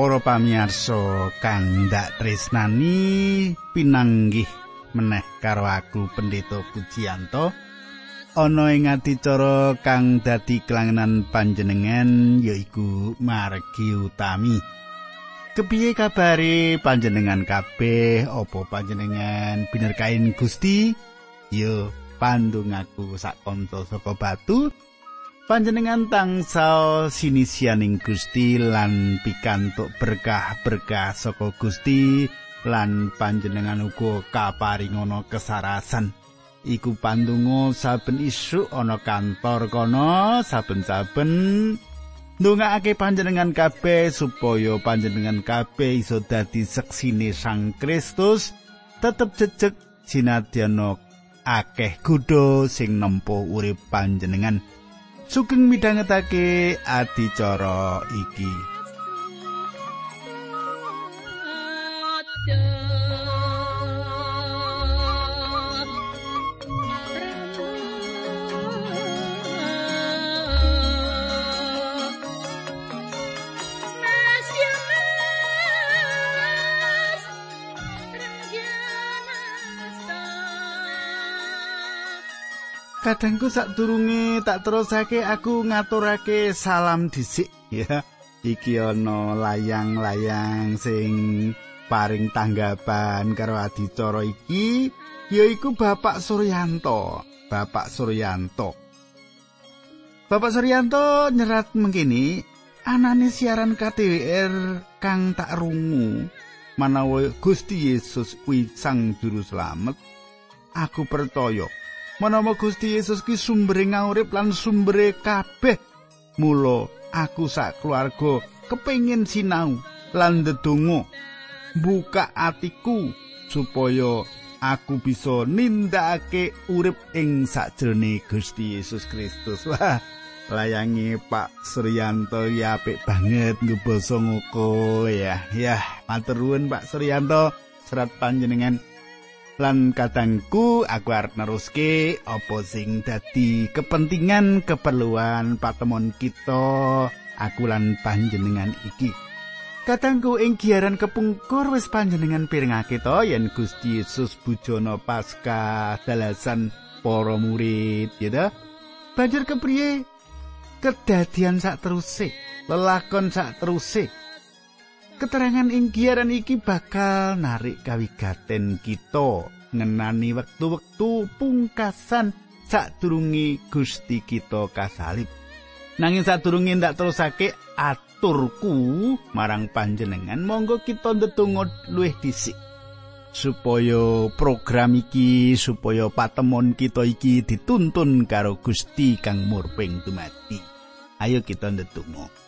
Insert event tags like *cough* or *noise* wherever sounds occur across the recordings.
Para kang ndak tresnani pinanggih meneh karo aku Pendeta Pujiyanto ana ing adicara kang dadi kelangenan panjenengan yaiku margi utami. Kepiye kabare panjenengan kabeh? Apa panjenengan binerkain Gusti? Yo pandung aku sak kanca saka batu. Panjenengan tansah sinisianing Gusti lan pikantuk berkah-berkah saka Gusti lan panjenengan uga kaparingana kesarasan. Iku pandonga saben isuk ana kantor kono saben-saben ndongaake panjenengan kabeh supaya panjenengan kabeh iso dadi seksine Sang Kristus tetep jejeg sinadyan akeh kudo sing nempuh urip panjenengan sugeng midhangetake adicara iki Kadangku sadurunge tak terusake aku ngaturake salam dhisik ya. Iki ana layang-layang sing paring tanggapan karo adicara iki yaiku Bapak Suryanto. Bapak Suryanto. Bapak Suryanto nyerat mengkini anane siaran KTWR kang tak rungu manawa Gusti Yesus kuwi sang juru slamet aku percaya Menawa Gusti Yesus ki sumbere ngaurip lan sumbere kabeh. Mula aku sak keluarga kepengin sinau lan ndedonga buka atiku supaya aku bisa nindakake urip ing sakjroning Gusti Yesus Kristus. *laughs* Wah, layangi Pak Suryanto ya apik banget ngebasa ngoko ya. Ya, matur nuwun Pak Suryanto. Serat panjenengan lan katangku aku arep neruske apa sing dadi kepentingan keperluan patemon kita. Aku lan panjenengan iki. Katangku ing giaran kepungkur wis panjenengan piringake to yen Gusti Yesus bujono pasca dalasan para murid ya ta banjur kepriye? Kedadian sak teruse lelakon sak teruse Keterangan ing giaran iki bakal narik kawigaten kita ngenani wektu-wektu pungkasan sadurunge Gusti kita kasalib. Nanging sadurunge ndak terusake aturku marang panjenengan, monggo kita ndedonga luwih dhisik supaya program iki supaya patemon kita iki dituntun karo Gusti kang murping dumati. Ayo kita ndedonga.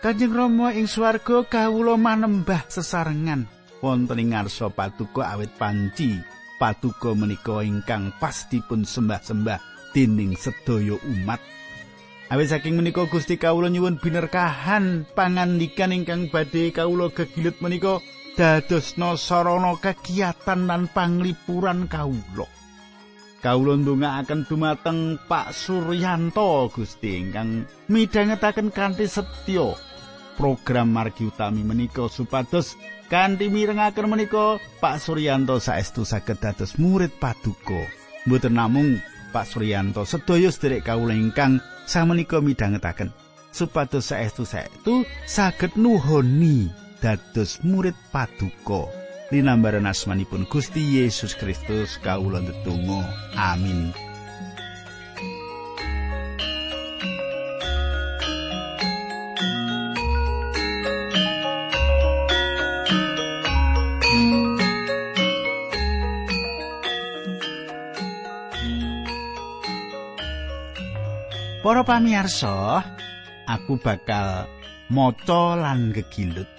Kanjeng Rama ing swarga kawula manembah sesarengan wonten ing ngarsa patuko awit panci patuko menika ingkang pastipun sembah-sembah dening sedaya umat. Awit saking menika Gusti kawula nyuwun binerkahan pangandikan ingkang badhe kawula gegilut menika dadosna sarana kegiatan lan panglipuran kawula. Kawula ndongaaken dumateng Pak Suryanto Gusti ingkang midhangetaken kanthi setya program margi utami menika supados kanthi mirengaken menika Pak Suryanto saestu saged dados murid paduka. Mboten namung Pak Suryanto sedaya sederek kawula ingkang samenika midhangetaken supados saestu saestu saged nuhoni dados murid paduka. Linambaran asmanipun Gusti Yesus Kristus kawula ndedonga. Amin. Para pamirsa, aku bakal maca lan gegilut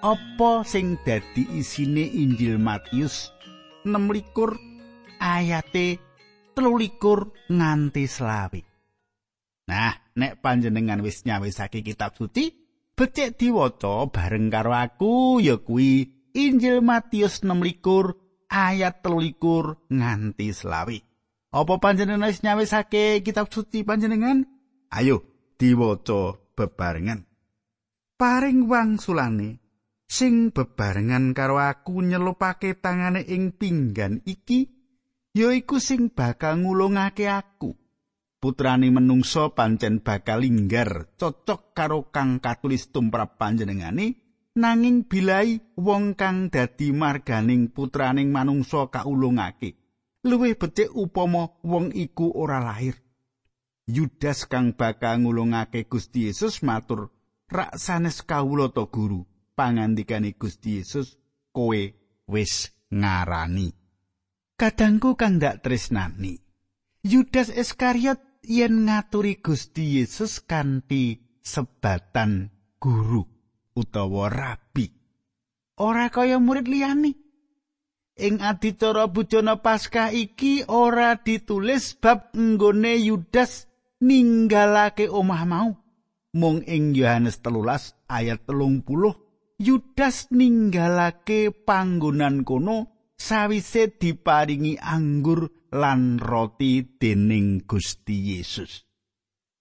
apa sing dadi isine Injil Matius 6 ayate 13 nganti selawi. Nah, nek panjenengan wis nyawisake kitab suci, becik diwaca bareng karo aku ya kuwi Injil Matius 6 ayat 13 nganti selawi. Apa panjenengan wis nyawisake kitab suci panjenengan? Ayo diwaca bebarengan. paring wangsulane sing bebarengan karo aku nyelupake tangane ing pinggan iki yaiku sing bakal ngulungake aku putrane menungso pancen bakal linggar cocok karo kang katulis tumrap panjenengane nanging bilai wong kang dadi marganing putraning manungsa kaulungake luwih becik upama wong iku ora lahir. Yudas kang bakal ngulungake Gusti Yesus matur rak sanes kawula to guru. Pangandikane Gusti Yesus kowe wis ngarani. Kadangku kang dak tresnani Yudas Iskariot yen ngaturi Gusti Yesus kanthi sebatan guru utawa rabi. Ora kaya murid liyane ing adicara bujana Paskah iki ora ditulis bab nggone Yudas ninggalake omah mau mung ing Yohanes telulas ayat telung puluh Yudas ninggalake panggonan kono sawise diparingi anggur lan roti dening Gusti Yesus.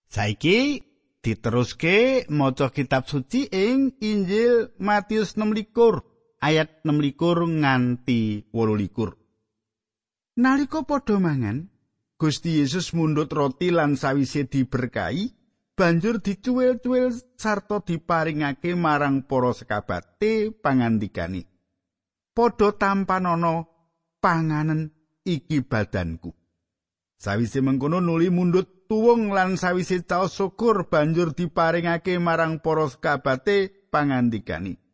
Saiki diteruske maca kitab suci ing Injil Matius 16 ayat 16 nganti 18. Nalika padha mangan, Gusti Yesus mundhut roti lan sawise diberkahi, banjur dicuwil-cuwil sarta diparingake marang para sekabate pangandikane. Padha tampanana panganen iki badanku. Sawise mengkono nuli mundut tuwung lan sawise caos syukur banjur diparingake marang para sekabate pangandikane.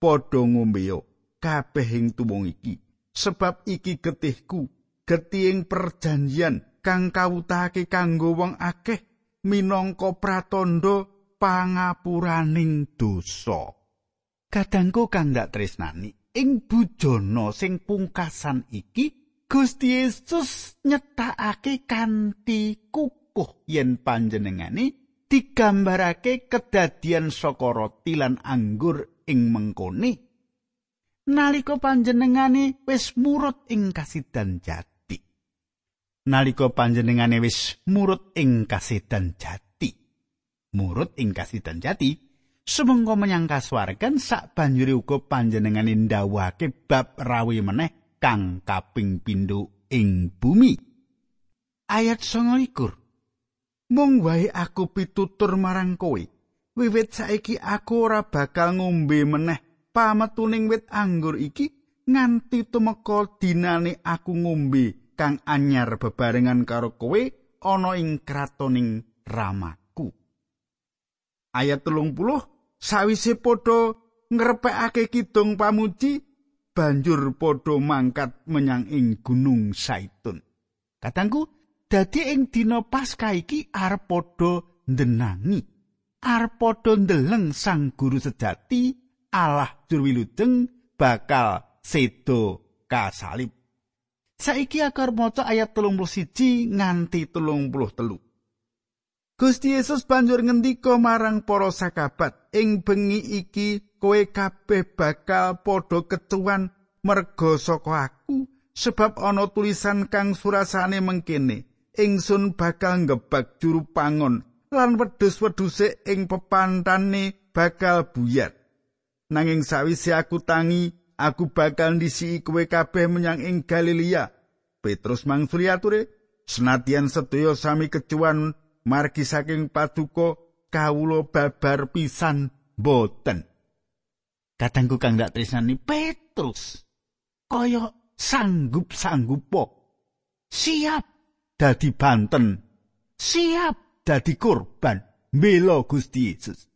Padha ngombeyo kabeh ing tuwung iki sebab iki getihku, getih perjanjian kang kawutake kanggo wong akeh minangka pratandha pangapuraning dosa. Kadangku kang dak tresnani, ing bujana sing pungkasan iki Gusti Yesus nyetakake kanthi kukuh yen panjenengane digambarake kedadian saka roti lan anggur ing mengkone nalika panjenengane wis murut ing kasidan jati. nalika panjenengane wis murut ing kasedan jati. Murut ing kasedan jati, sumengko menyang kasuwargan sak banjuri uga panjenengane ndawake bab rawi meneh kang kaping pindho ing bumi. Ayat 29. Mung wae aku pitutur marang kowe. Wiwit saiki aku ora bakal ngombe meneh pametuning wit anggur iki nganti tumeka dinane aku ngombe kang anyar bebarengan karo kowe ana ing kratoning ramaku. Ayat telung puluh, sawise padha ngrepekake kidung pamuji, banjur padha mangkat menyang ing gunung Saitun. Katangku, dadi ing dina Paskah iki arep padha ndenangi, arep padha ndeleng sang guru sejati Allah jurwilujeng bakal sedo kasalib. Saiki akar maca ayat telung puluh siji nganti telung puluh telu. Gusti Yesus banjur ngendika marang para sakabat, ing bengi iki kowe kabeh bakal padha kecuan merga saka aku, sebab ana tulisan kang surasane mengkene, ingsun bakal ngebak juru pangon lan wedhus-wedhuse ing pepantane bakal buyat. Nanging sawise aku tangi, aku bakal ndisi kowe kabeh menyang ing Galilea. Petrus mangsuli ature, senadyan sedaya sami kecuan margi saking paduka kawula babar pisan boten. Katangku kang dak tresnani Petrus kaya sanggup-sanggup siap dadi banten siap dadi korban mbela Gusti Yesus.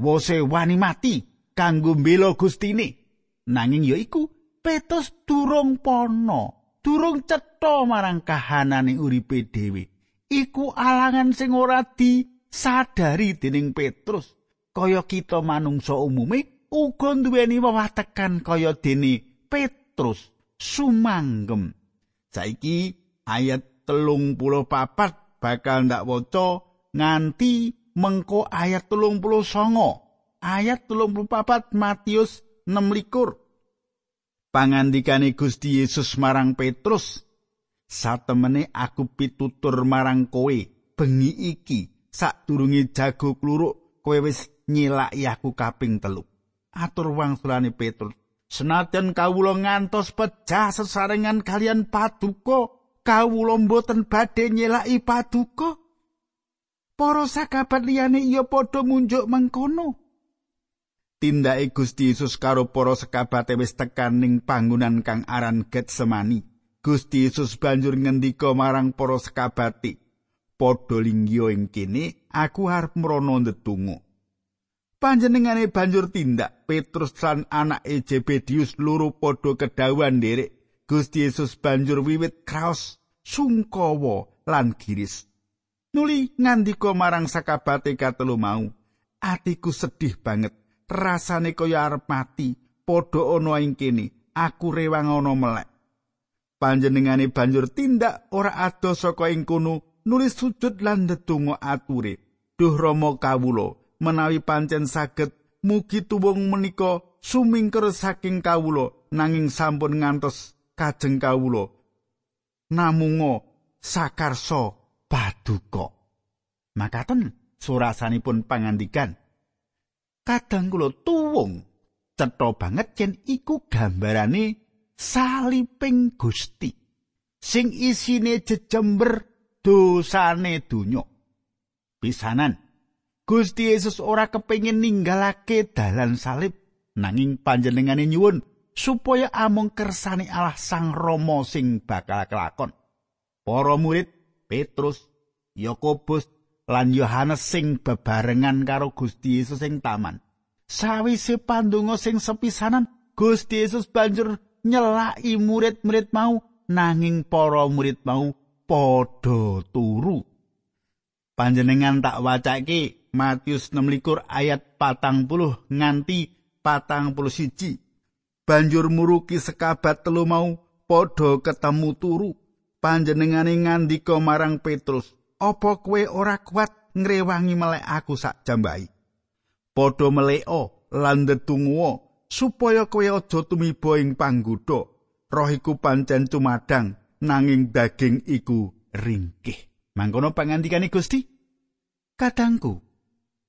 Wose wani mati kanggo mbela Gustine nanging ya iku Petrus durung pono durung cetha marang kahanane uripe dhewe. Iku alangan sing ora disadari dening Petrus. Kaya kita manungsa umume uga duweni wewatekan kaya dene Petrus sumanggem. Saiki ayat telung puluh papat bakal ndak waca nganti mengko ayat telung puluh songo ayat telung puluh papat Matius 6 pangandikane Gusti Yesus marang Petrus satemene aku pitutur marang kowe bengi iki sadurunge jago kluruk kowe wis nyilaki aku kaping telu. Atur wangsulane Petrus, senajan kawula ngantos pecah sesarengan kalian paduka, kawula mboten badhe nyilaki paduka. Para sakabat liyane iya padha munjuk mengkono. Tindake Gusti Yesus karo para sekabate wis tekan ning panggonan kang aran Getsemani. Gusti Yesus banjur ngendika marang para sekabate, "Padha linggih ing kene, aku arep mrono ndedonga." panjenengane banjur tindak Petrus lan anake Jebedius loro padha kedawan nderek Gusti Yesus banjur wiwit kraos sungkawa lan giris. Nuli ngandika marang sakabate katelu mau atiku sedih banget rasane kaya arep mati padha ana ing kene aku rewang ana melek. Panjenengane banjur tindak ora ado saka ing kono nulis sujud lan ndedonga ature. Duh rama kawula menawi pancen saged mugi tuwung menika sumingker saking kawula nanging sampun ngantos kajeng kawula. Namungo sakarsa paduka makaten surasanipun pangandikan. Kadang kula tuwung cetha banget yen iku gambarane saliping Gusti sing isine jejember dosane donya. Pisanan Gusti Yesus ora kepengin ninggalake dalan salib nanging panjenengane nyuwun supaya amung kersane Allah Sang Rama sing bakal kelakon. Para murid Petrus, Yakobus lan Yohanes sing bebarengan karo Gusti Yesus ing taman. Sawise pandonga sing sepisanan, Gusti Yesus banjur nyelaki murid-murid mau nanging para murid mau padha turu. Panjenengan tak wacake Matius 16 ayat patang puluh nganti patang puluh siji. Banjur muruki sekabat telu mau podo ketemu turu. Panjenengane ngandika marang Petrus, "Apa kue ora kuat ngrewangi melek aku sak jambai?" Podo meleo lan ndedunguwa supaya kowe aja tumiba ing panggoda. Roh iku pancen cumadang nanging daging iku ringkih. Mangkono pangandikane Gusti. Kadangku,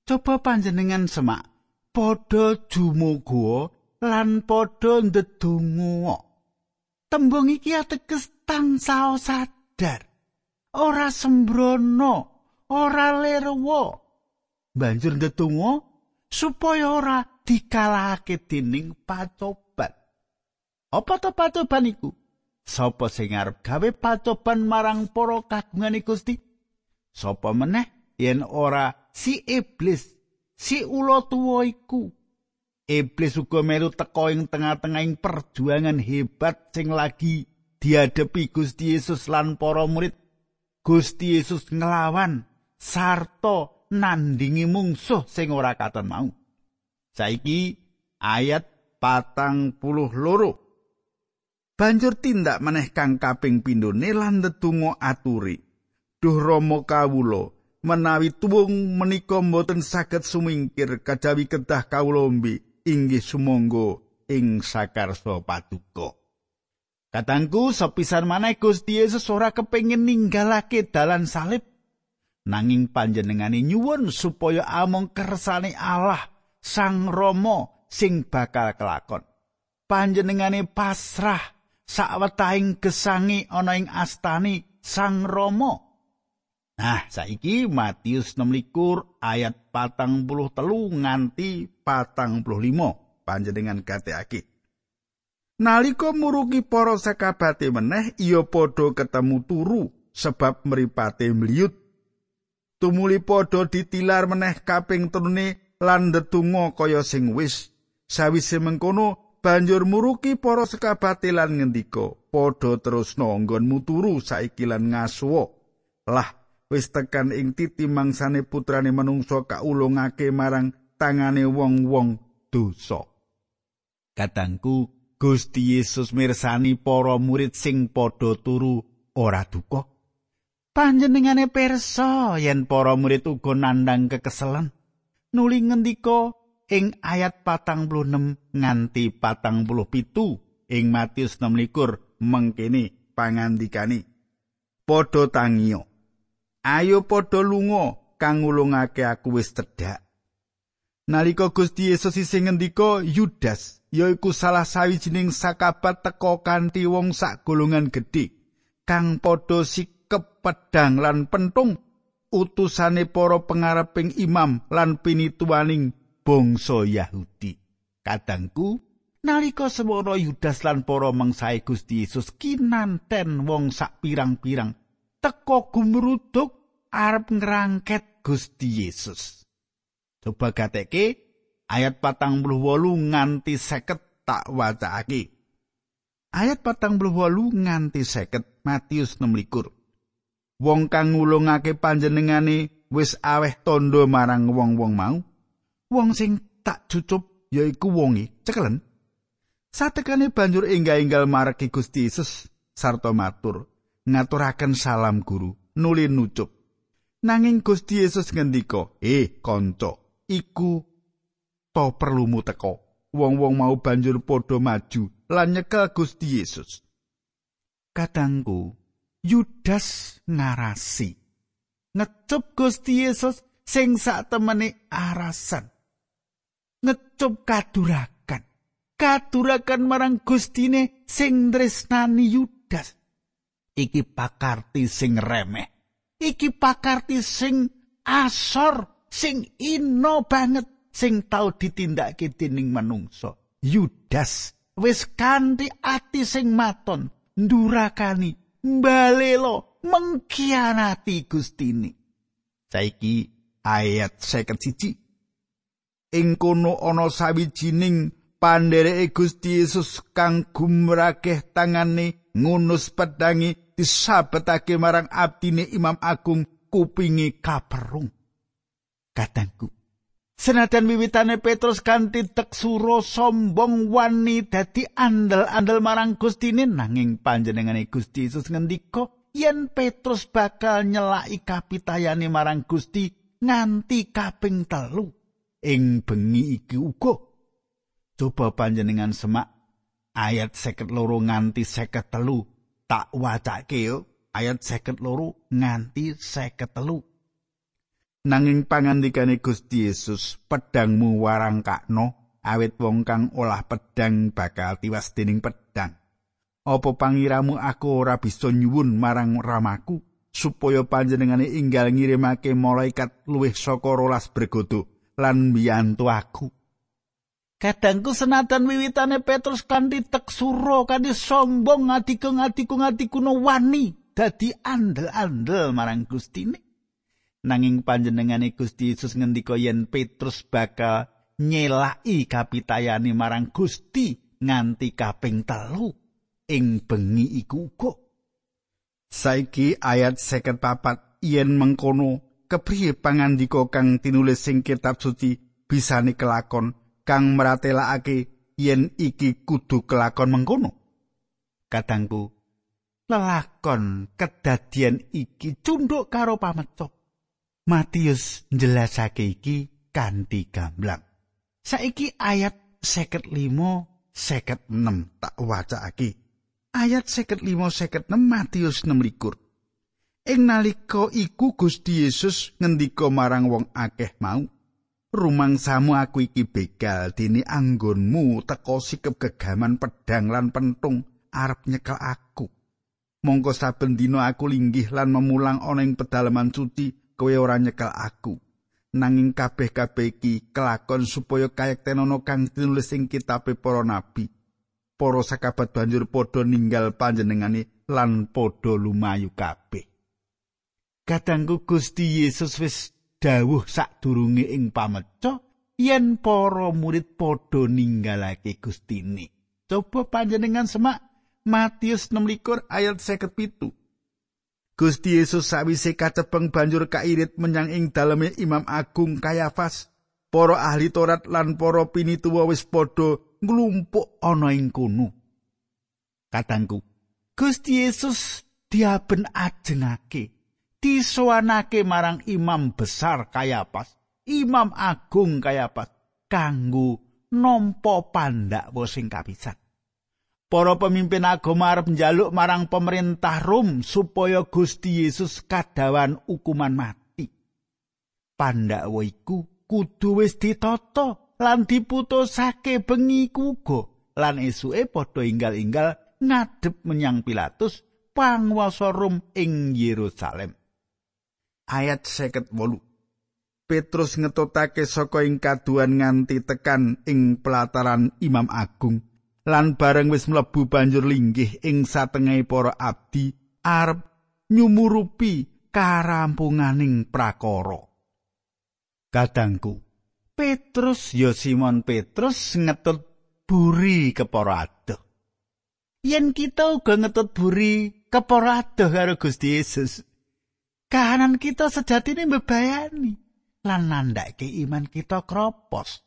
coba panjenengan semak padha jumuga lan padha ndedonga tembung iki ateges tansah sadar. Ora sembrono ora lerwo banjur ndedonga supaya ora dikalahake dening pacoban apa to pacoban iku? Sapa sing arep gawe pacoban marang para kagungan Gusti? Sapa meneh yen ora si iblis si ula tuwa iku iblis uga melu teka ing tengah-tengahing perjuangan hebat sing lagi dihadapi Gusti Yesus lan para murid. Gusti Yesus nglawan sarta nandingi mungsuh sing ora katon mau. Saiki ayat patang puluh loro. Banjur tindak meneh kang kaping pindhone lan ndedonga aturi. Duh rama kawula menawi tuwung menika mboten saged sumingkir kajawi kedah kawulombi inggih sumangga ing sakarsa paduka. Katangku sepisan maneh Gusti Yesus ora kepengin ninggalake dalan salib nanging panjenengane nyuwun supaya among kersane Allah Sang Rama sing bakal kelakon. Panjenengane pasrah sawetahing gesangi ana ing astani Sang Rama. Nah, saiki Matius 16 ayat patang puluh telu nganti patang puluh limo panjenengan gateake. Naliko muruki para sakabate meneh iya padha ketemu turu sebab mripate mliyut. Tumuli padha ditilar meneh kaping telune lan ndedonga kaya sing wis. Sawise mengkono banjur muruki para sakabate lan ngendika, "Padha terus nggonmu turu saiki lan ngasuwa." Lah wis tekan ing titi mangsane putrane manungsa kaulungake marang tangane wong-wong dosa. Katangku Gusti Yesus mirsani para murid sing padha turu ora duka. Panjenengane pirsa yen para murid uga nandang kekeselen. Nuli ngendika ing ayat patang puluh nganti patang puluh pitu ing Matius 16 mengkene pangandikane. Padha tangio. Ayo padha lunga kang ngulungake aku wis cedhak. Nalika Gusti Yesus isih ngendika Yudas yaiku salah sawijining sakabat teka kanthi wong sak golongan gedhe kang padha sikep pedang lan pentung utusane para pengareping imam lan pinituwaning bangsa Yahudi. Kadangku, nalika semono Yudas lan para mangsae Gusti Yesus kinanten wong sak pirang-pirang teka gumruduk arep ngrangket Gusti Yesus. Coba gateke ayat patang puluh wolu nganti seket tak wacake. Ayat patang puluh wolu nganti seket Matius 6 likur. Wong kang ngulungake panjenengane wis aweh tondo marang wong-wong mau. Wong sing tak cucup yaiku wonge cekelen. Satekane banjur enggah-enggal margi Gusti Yesus sarta matur, ngaturaken salam guru, nuli nucup. Nanging Gusti Yesus ngendika, "Eh, kanca, iku to perlumu teko. Wong-wong mau banjur padha maju lan nyekel Gusti Yesus. Kadangku, Yudas narasi. Ngecup Gusti Yesus sing sak temene arasan. Ngecup kadurakan. Kadurakan marang Gustine sing tresnani Yudas. Iki pakarti sing remeh. Iki pakarti sing asor sing ino banget sing tau ditindakake dening manungsa. Yudas wis kanthi ati sing maton ndurakani mbalelo mengkhianati Gustine. Saiki ayat 51 ing kono ana sawijining pandhereke Gusti Yesus kang gumrakeh tangane ngunus pedangi disabetake marang abdine Imam Agung kupinge kaperung katangku. Senajan wiwitane Petrus kanthi teksuro sombong wani dadi andel-andel marang Gustine nanging panjenengane Gusti Yesus ngendika yen Petrus bakal nyelaki kapitayane marang Gusti nganti kaping telu ing bengi iki uga coba panjenengan semak ayat seket loro nganti seket telu tak wacake yo ayat seket loro nganti seket telu Nanging pangandikane Gusti Yesus, pedangmu warangkakno, awit wong kang olah pedang bakal tiwas dening pedang. Apa pangiramu aku ora bisa nyuwun marang ramaku supaya panjenengane inggal ngirimake malaikat luwih saka rolas bergodo lan mbiyantu aku. Kadangku senatan wiwitane Petrus kanthi teksuro kanthi sombong ngadiku ngadiku ngadiku no wani dadi andel-andel marang Gustine. nanging panjenengane Gusti Yesus ngendika yen Petrus bakal nyelaki kapitayane marang Gusti nganti kaping telu ing bengi iku uga saiki ayat seket papat yen mengkono kepriye pangandika kang tinulis sing kitab suci bisane kelakon kang meratelakake yen iki kudu kelakon mengkono kadangku lelakon kedadian iki cunduk karo pamecok Matius njelasake iki kanthi gamblang. Saiki ayat 55 56 tak wacake. Ayat 55 56 Matius 6 likur. Ing nalika iku Gusti Yesus ngendika marang wong akeh mau, "Rumangsamu aku iki begal dene anggonmu teka sikep gegaman pedang lan pentung arep nyekel aku." Mongko saben dina aku linggih lan memulang ana ing pedalaman suci kowe ora nyekel aku. Nanging kabeh-kabeh iki kelakon supaya kayektenono kang tinulis ing kitabe para nabi. Para sakabat banjur padha ninggal panjenengane lan padha lumayu kabeh. Kadangku Gusti Yesus wis dawuh sadurunge ing pameca yen para murid padha ninggalake Gustine coba panjenengan semak Matius 6 ayat 57 Gusti Yesus sawise kacepeng banjur kairit menyang ing daleme Imam Agung Kayafas. Para ahli Taurat lan para pinituwa wis padha nglumpuk ana ing kono. Katangku, Gusti Yesus diaben ajengake, disowanake marang Imam besar Kayafas, Imam Agung Kayafas kanggo nampa pandhakwa sing kapisan. Para pemimpin agama arep njaluk marang pemerintah Rom supaya Gusti Yesus kadawan hukuman mati. Pandhawa iku kudu wis ditata lan diputusake bengi kuga lan esuke padha inggal-inggal ngadep menyang Pilatus panguwasa Rom ing Yerusalem. Ayat 58 Petrus ngetotake saka ing kaduan nganti tekan ing pelataran Imam Agung lan bareng wis mlebu banjur linggih ing satengahe para abdi arep nyumurupi karampunganing prakara. Kadangku, Petrus ya Simon Petrus ngetut buri kepara adoh. Yen kita uga ngetut buri kepara adoh karo Gusti Yesus, kahanan kita sejatine mbebayani lan nandhake iman kita kropos.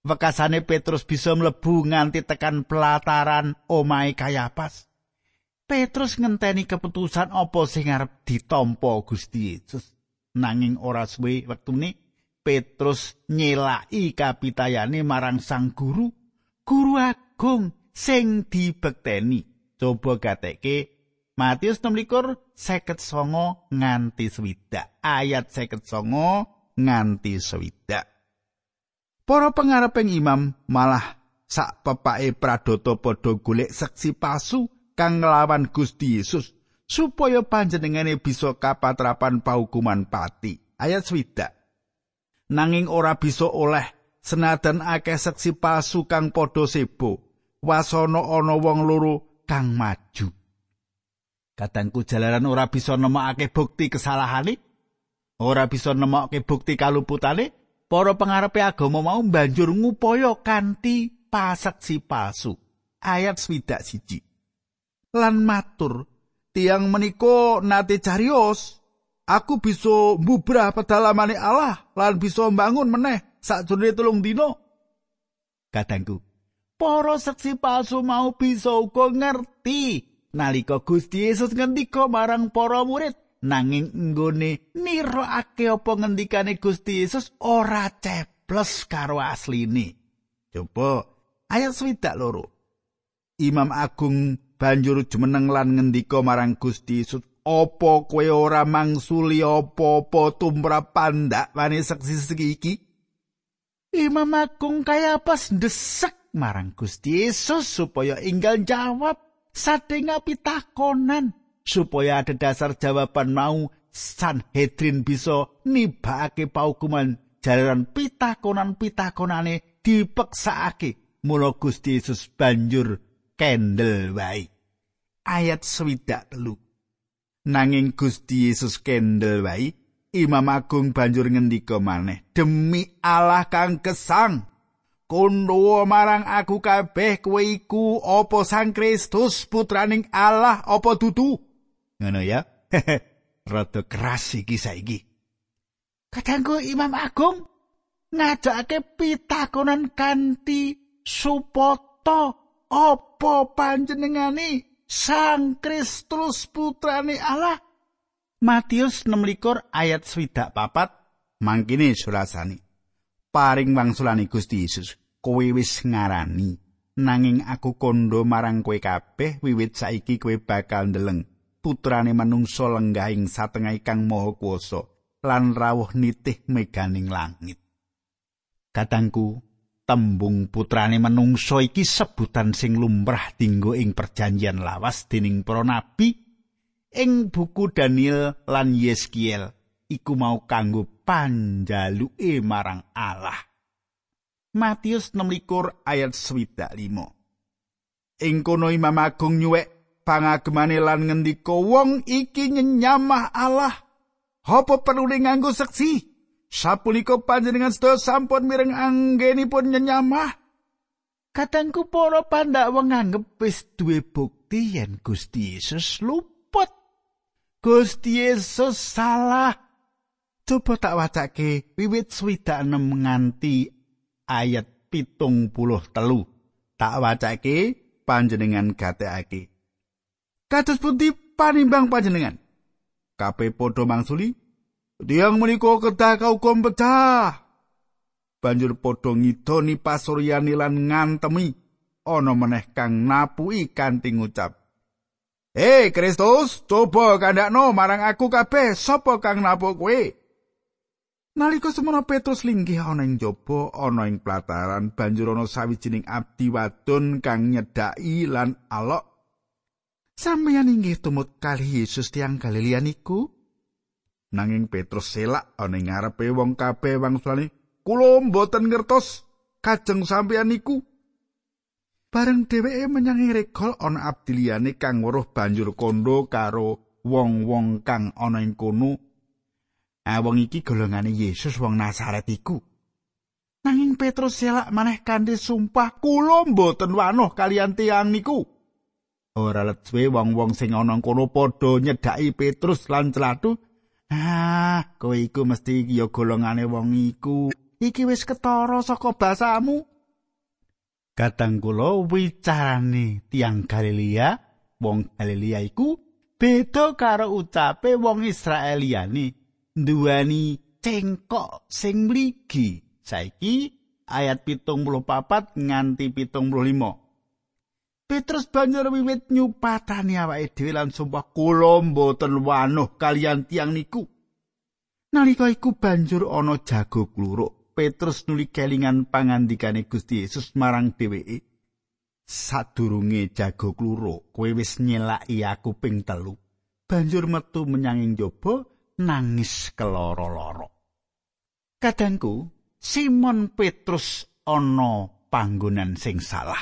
Wekasane Petrus bisa mlebu nganti tekan pelataran omahe Kayapas. Petrus ngenteni keputusan apa sing arep ditampa Gusti Yesus. Nanging ora suwe wektune Petrus nyelaki kapitayane marang sang guru, guru agung sing dibekteni. Coba gateke Matius 16 seket songo nganti swidak. Ayat seket songo nganti swidak. Para pengareping imam malah sak pepake pradoto padha golek seksi pasu kang nglawan Gusti Yesus supaya panjenengane bisa kapatrapan paukuman pati. Ayat swidak. Nanging ora bisa oleh senadan akeh seksi palsu kang padha sebo. Wasana ana wong loro kang maju. Kadangku jalaran ora bisa nemokake bukti kesalahane, ora bisa nemokake bukti kaluputane, para pengarepe agama mau banjur ngupaya kanthi pasaksi palsu. Ayat swidak siji. lan matur tiang menika nate carios aku bisa mbubrah pedalamane Allah lan bisa mbangun meneh sakjroning telung dina kadangku para seksi palsu mau bisa uga ngerti nalika Gusti Yesus ngendika marang para murid nanging nggone nirokake apa ngendikane Gusti Yesus ora ceples karo asline. Coba ayat swidak loro. Imam Agung banjur jumeneng lan ngendika marang Gusti Yesus Apa kowe ora mangsuli apa-apa tumrap pandak wani seksi iki? Imam Agung kaya pas ndesek marang Gusti Yesus supaya inggal jawab sadenga pitakonan supaya ada dasar jawaban mau Sanhedrin bisa nibake paukuman jalaran pitakonan-pitakonane dipeksakake mula Gusti Yesus banjur kendel wae. Ayat swidak telu. Nanging Gusti Yesus kendel wae, Imam Agung banjur ngendika maneh, "Demi Allah kang kesang, kondo marang aku kabeh kowe iku apa Sang Kristus putraning Allah apa dudu?" Ngono ya. *laughs* Rada keras iki saiki. Kadangku Imam Agung ngajakake pitakonan kanthi supoto apa panjenengane Sang Kristus putrane Allah? Matius 16 ayat swidak papat mangkene surasani. Paring wangsulane Gusti Yesus, kowe wis ngarani nanging aku kondo marang kowe kabeh wiwit saiki kowe bakal ndeleng putrane manungsa lenggahing satengah kang maha kuwasa lan rawuh nitih meganing langit. Katangku, tembung putrane menungso iki sebutan sing lumrah dinggo ing perjanjian lawas dening para nabi ing buku Daniel lan Yeskiel iku mau kanggo panjaluke marang Allah. Matius 16 ayat 25. Ing kono Imam Agung nyuwek pangagemane lan ngendika wong iki nyenyamah Allah. Apa perlu nganggo seksi? Sapunika panjenengan sedaya sampun mireng anggenipun nyenyamah. Katengku para pandak nganggep wis duwe bukti yen Gusti Yesus luput. Gusti Yesus salah. Coba tak wacake wiwit swidak enem nganti ayat pitung puluh telu. Tak wacake panjenengan gatekake. Kados pundi panimbang panjenengan? Kabeh padha mangsuli Tiang menika kedah kaukum pecah. Banjur padha ngidoni pasuryani lan ngantemi ana meneh kang napui kanthi ngucap. Hei Kristus, coba kandakno marang aku kabeh sapa kang napuk kowe. Nalika semono Petrus linggih ana ing jaba ana ing plataran banjur ana sawijining abdi wadon kang nyedaki lan alok. Sampeyan inggih tumut kali Yesus tiang Galilea niku nanging Petrus selak ana ing ngarepe wong kabeh wangsulane kula mboten ngertos kajeng sampeyan niku bareng dheweke menyang regol ana abdi liyane kang weruh banjur kondo karo wong-wong kang ana ing kono Ah wong iki golongane Yesus wong Nazaret iku. Nanging Petrus selak maneh kanthi sumpah kula mboten wanuh kalian tiang niku. Ora let suwe wong-wong sing ana kono padha nyedhaki Petrus lan celatu. Ah, kowe iku mesti ya golongane wong iku. Iki wis ketara saka basamu. Kadang kula wicarane tiang Galilea, wong Galilea iku beda karo ucape wong Israeliani. Nduweni cengkok sing mligi. Saiki ayat pitung puluh papat nganti pitung puluh lima. Petrus banjur wiwit nyupatani awake dhewe lan sumpah kula mboten wanuh kalian tiang niku. Nalika iku banjur ana jago kluruk Petrus nuli kelingan pangandikane Gusti Yesus marang dheweke. Sadurunge jago kluruk kowe wis nyelaki aku ping telu. Banjur metu menyang ing nangis keloro-loro. Kadangku, Simon Petrus ana panggonan sing salah.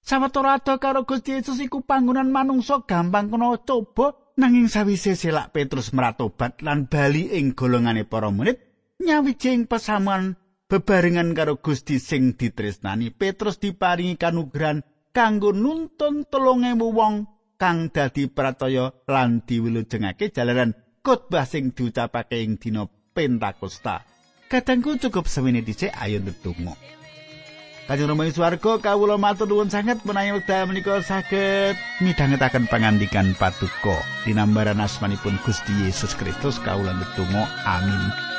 Sawetara ado karo Gusti Yesus iku panggonan manungsa gampang kena coba nanging sawise selak Petrus meratobat lan bali ing golongane para murid nyawijing pesamuan bebarengan karo Gusti sing ditresnani Petrus diparingi kanugrahan kanggo nuntun telung ewu wong kang dadi prataya lan diwilujengake jalaran khotbah sing diucapake ing dina Pentakosta. Kadangku cukup semene dhisik ayo ndedonga. Kanjeng Rama Swarga kawula matur nuwun sanget menawi wekdal menika saged midhangetaken pangandikan patuko dinambaran asmanipun Gusti Yesus Kristus kawula ndedonga amin.